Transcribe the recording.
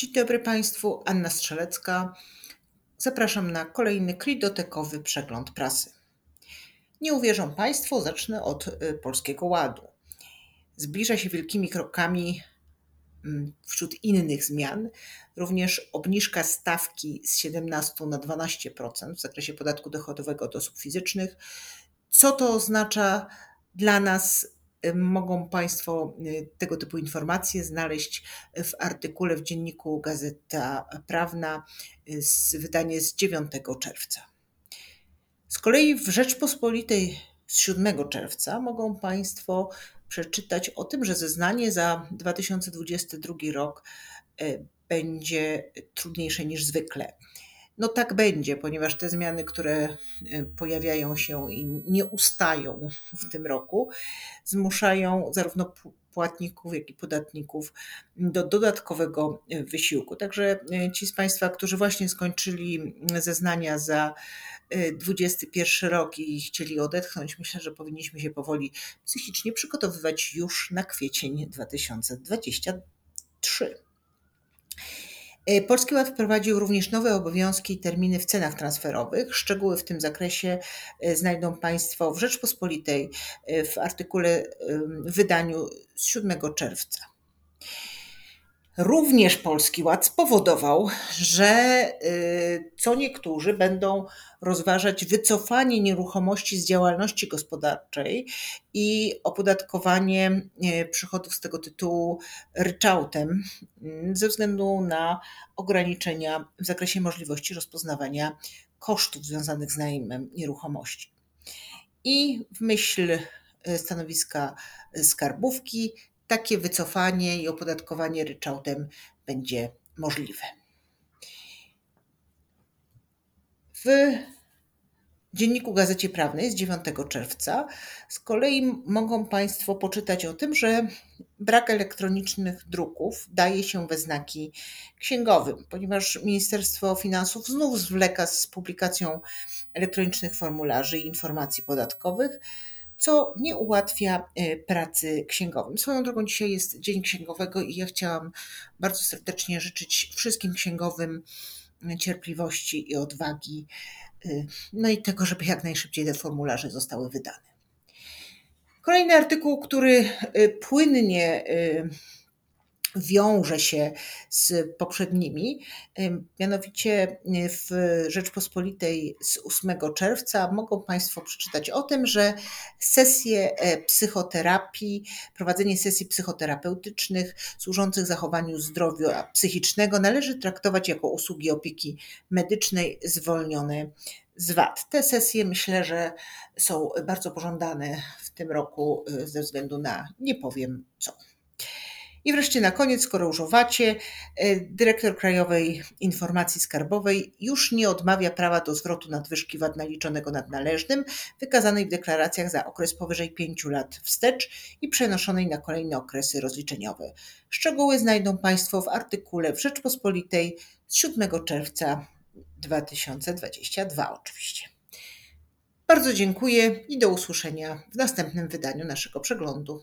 Dzień dobry Państwu, Anna Strzelecka. Zapraszam na kolejny klidotekowy przegląd prasy. Nie uwierzą Państwo, zacznę od y, Polskiego Ładu. Zbliża się wielkimi krokami mm, wśród innych zmian również obniżka stawki z 17 na 12% w zakresie podatku dochodowego od osób fizycznych. Co to oznacza dla nas mogą Państwo y, tego typu informacje znaleźć w artykule w dzienniku Gazeta Prawna, y, wydanie z 9 czerwca. Z kolei w Rzeczpospolitej z 7 czerwca mogą Państwo przeczytać o tym, że zeznanie za 2022 rok y, będzie trudniejsze niż zwykle. No tak będzie, ponieważ te zmiany, które e, pojawiają się i nie ustają w tym roku, zmuszają zarówno płatników, jak i podatników do dodatkowego e, wysiłku. Także e, ci z Państwa, którzy właśnie skończyli zeznania za 21 rok i chcieli odetchnąć, myślę, że powinniśmy się powoli psychicznie przygotowywać już na kwiecień 2023. E, Polski Ład wprowadził również nowe obowiązki i terminy w cenach transferowych. Szczegóły w tym zakresie e, znajdą Państwo w Rzeczpospolitej e, w artykule w wydaniu z 7 czerwca. Również Polski Ład spowodował, że y, co niektórzy będą rozważać wycofanie nieruchomości z działalności gospodarczej i opodatkowanie y, przychodów z tego tytułu ryczałtem mm, ze względu na ograniczenia w zakresie możliwości rozpoznawania kosztów związanych z najmem nieruchomości. I w myśl y, stanowiska skarbówki takie wycofanie i opodatkowanie ryczałtem będzie możliwe. W dzienniku Gazecie Prawnej z 9 czerwca z kolei mogą Państwo poczytać o tym, że brak elektronicznych druków daje się we znaki księgowym, ponieważ Ministerstwo Finansów znów zwleka z publikacją elektronicznych formularzy i informacji podatkowych co nie ułatwia e, pracy księgowym. Swoją drogą dzisiaj jest Dzień Księgowego i ja chciałam bardzo serdecznie życzyć wszystkim księgowym cierpliwości i odwagi, e, no i tego, żeby jak najszybciej te formularze zostały wydane. Kolejny artykuł, który e, płynnie wiąże się z poprzednimi. Mianowicie w Rzeczpospolitej z 8 czerwca mogą Państwo przeczytać o tym, że sesje e, psychoterapii, prowadzenie sesji psychoterapeutycznych służących zachowaniu zdrowia psychicznego należy traktować jako usługi opieki medycznej zwolnione z VAT. Te sesje myślę, że są bardzo pożądane w tym roku e, ze względu na nie powiem co. I wreszcie na koniec, skoro już owacie, e, dyrektor Krajowej Informacji Skarbowej już nie odmawia prawa do zwrotu nadwyżki VAT naliczonego nad należnym, wykazanej w deklaracjach za okres powyżej 5 lat wstecz i przenoszonej na kolejne okresy rozliczeniowe. Szczegóły znajdą Państwo w artykule w Rzeczpospolitej z 7 czerwca 2022 oczywiście. Bardzo dziękuję i do usłyszenia w następnym wydaniu naszego przeglądu.